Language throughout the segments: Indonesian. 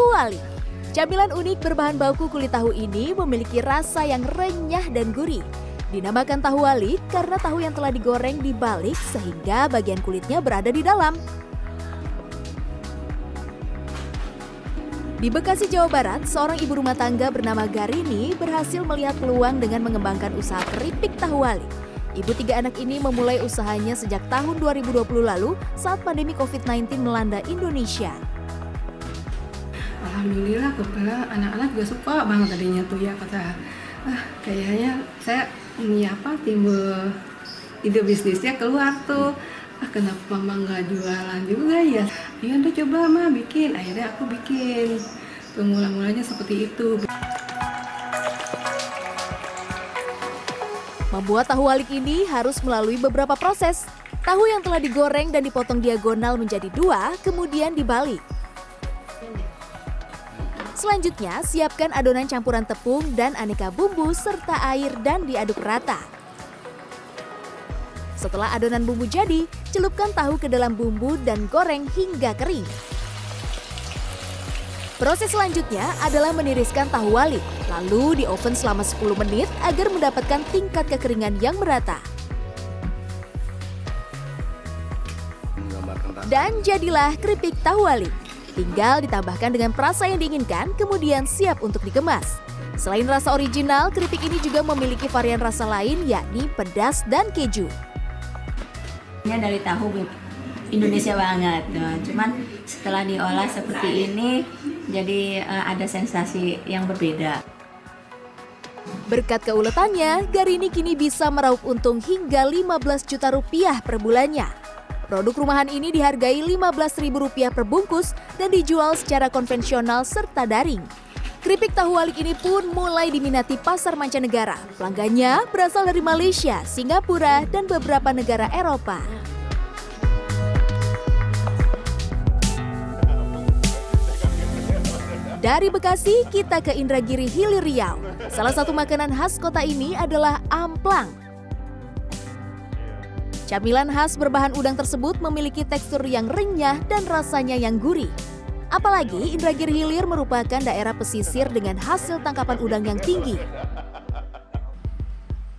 wali. Camilan unik berbahan baku kulit tahu ini memiliki rasa yang renyah dan gurih. Dinamakan tahu wali karena tahu yang telah digoreng dibalik sehingga bagian kulitnya berada di dalam. Di Bekasi, Jawa Barat, seorang ibu rumah tangga bernama Garini berhasil melihat peluang dengan mengembangkan usaha keripik tahu wali. Ibu tiga anak ini memulai usahanya sejak tahun 2020 lalu saat pandemi COVID-19 melanda Indonesia. Alhamdulillah kebetulan anak-anak juga suka banget tadinya tuh ya kata ah kayaknya saya ini apa timbul ide bisnisnya keluar tuh. Ah kenapa mama nggak jualan juga ya? Iya udah coba mah bikin. Akhirnya aku bikin. Pemula-mulanya seperti itu. Membuat tahu walik ini harus melalui beberapa proses. Tahu yang telah digoreng dan dipotong diagonal menjadi dua, kemudian dibalik. Selanjutnya, siapkan adonan campuran tepung dan aneka bumbu serta air dan diaduk rata. Setelah adonan bumbu jadi, celupkan tahu ke dalam bumbu dan goreng hingga kering. Proses selanjutnya adalah meniriskan tahu wali, lalu di oven selama 10 menit agar mendapatkan tingkat kekeringan yang merata. Dan jadilah keripik tahu wali. Tinggal ditambahkan dengan perasa yang diinginkan, kemudian siap untuk dikemas. Selain rasa original, keripik ini juga memiliki varian rasa lain yakni pedas dan keju. Ini dari tahu Indonesia banget, nah, cuman setelah diolah seperti ini, jadi uh, ada sensasi yang berbeda. Berkat keuletannya, Garini kini bisa meraup untung hingga 15 juta rupiah per bulannya. Produk rumahan ini dihargai Rp15.000 per bungkus dan dijual secara konvensional serta daring. Keripik tahu walik ini pun mulai diminati pasar mancanegara. Pelanggannya berasal dari Malaysia, Singapura, dan beberapa negara Eropa. Dari Bekasi, kita ke Indragiri Hilir Riau. Salah satu makanan khas kota ini adalah amplang. Camilan khas berbahan udang tersebut memiliki tekstur yang renyah dan rasanya yang gurih. Apalagi Indragiri Hilir merupakan daerah pesisir dengan hasil tangkapan udang yang tinggi.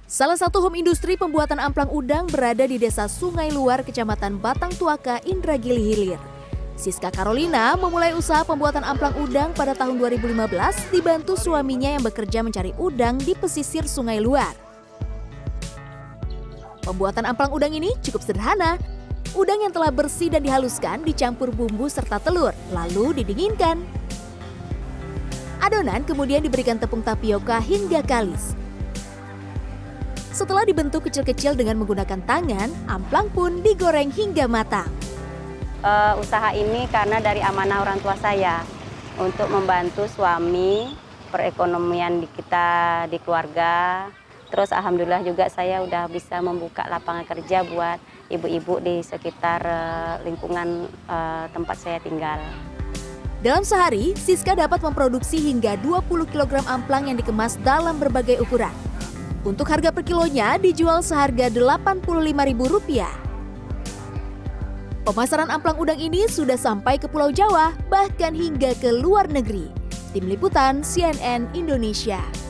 Salah satu home industri pembuatan amplang udang berada di desa Sungai Luar, Kecamatan Batang Tuaka, Indragiri Hilir. Siska Carolina memulai usaha pembuatan amplang udang pada tahun 2015 dibantu suaminya yang bekerja mencari udang di pesisir Sungai Luar. Pembuatan amplang udang ini cukup sederhana. Udang yang telah bersih dan dihaluskan dicampur bumbu serta telur, lalu didinginkan. Adonan kemudian diberikan tepung tapioka hingga kalis. Setelah dibentuk kecil-kecil dengan menggunakan tangan, amplang pun digoreng hingga matang. Uh, usaha ini karena dari amanah orang tua saya untuk membantu suami perekonomian di kita di keluarga Terus alhamdulillah juga saya udah bisa membuka lapangan kerja buat ibu-ibu di sekitar uh, lingkungan uh, tempat saya tinggal. Dalam sehari, Siska dapat memproduksi hingga 20 kg amplang yang dikemas dalam berbagai ukuran. Untuk harga per kilonya dijual seharga Rp85.000. Pemasaran amplang udang ini sudah sampai ke Pulau Jawa, bahkan hingga ke luar negeri. Tim Liputan CNN Indonesia.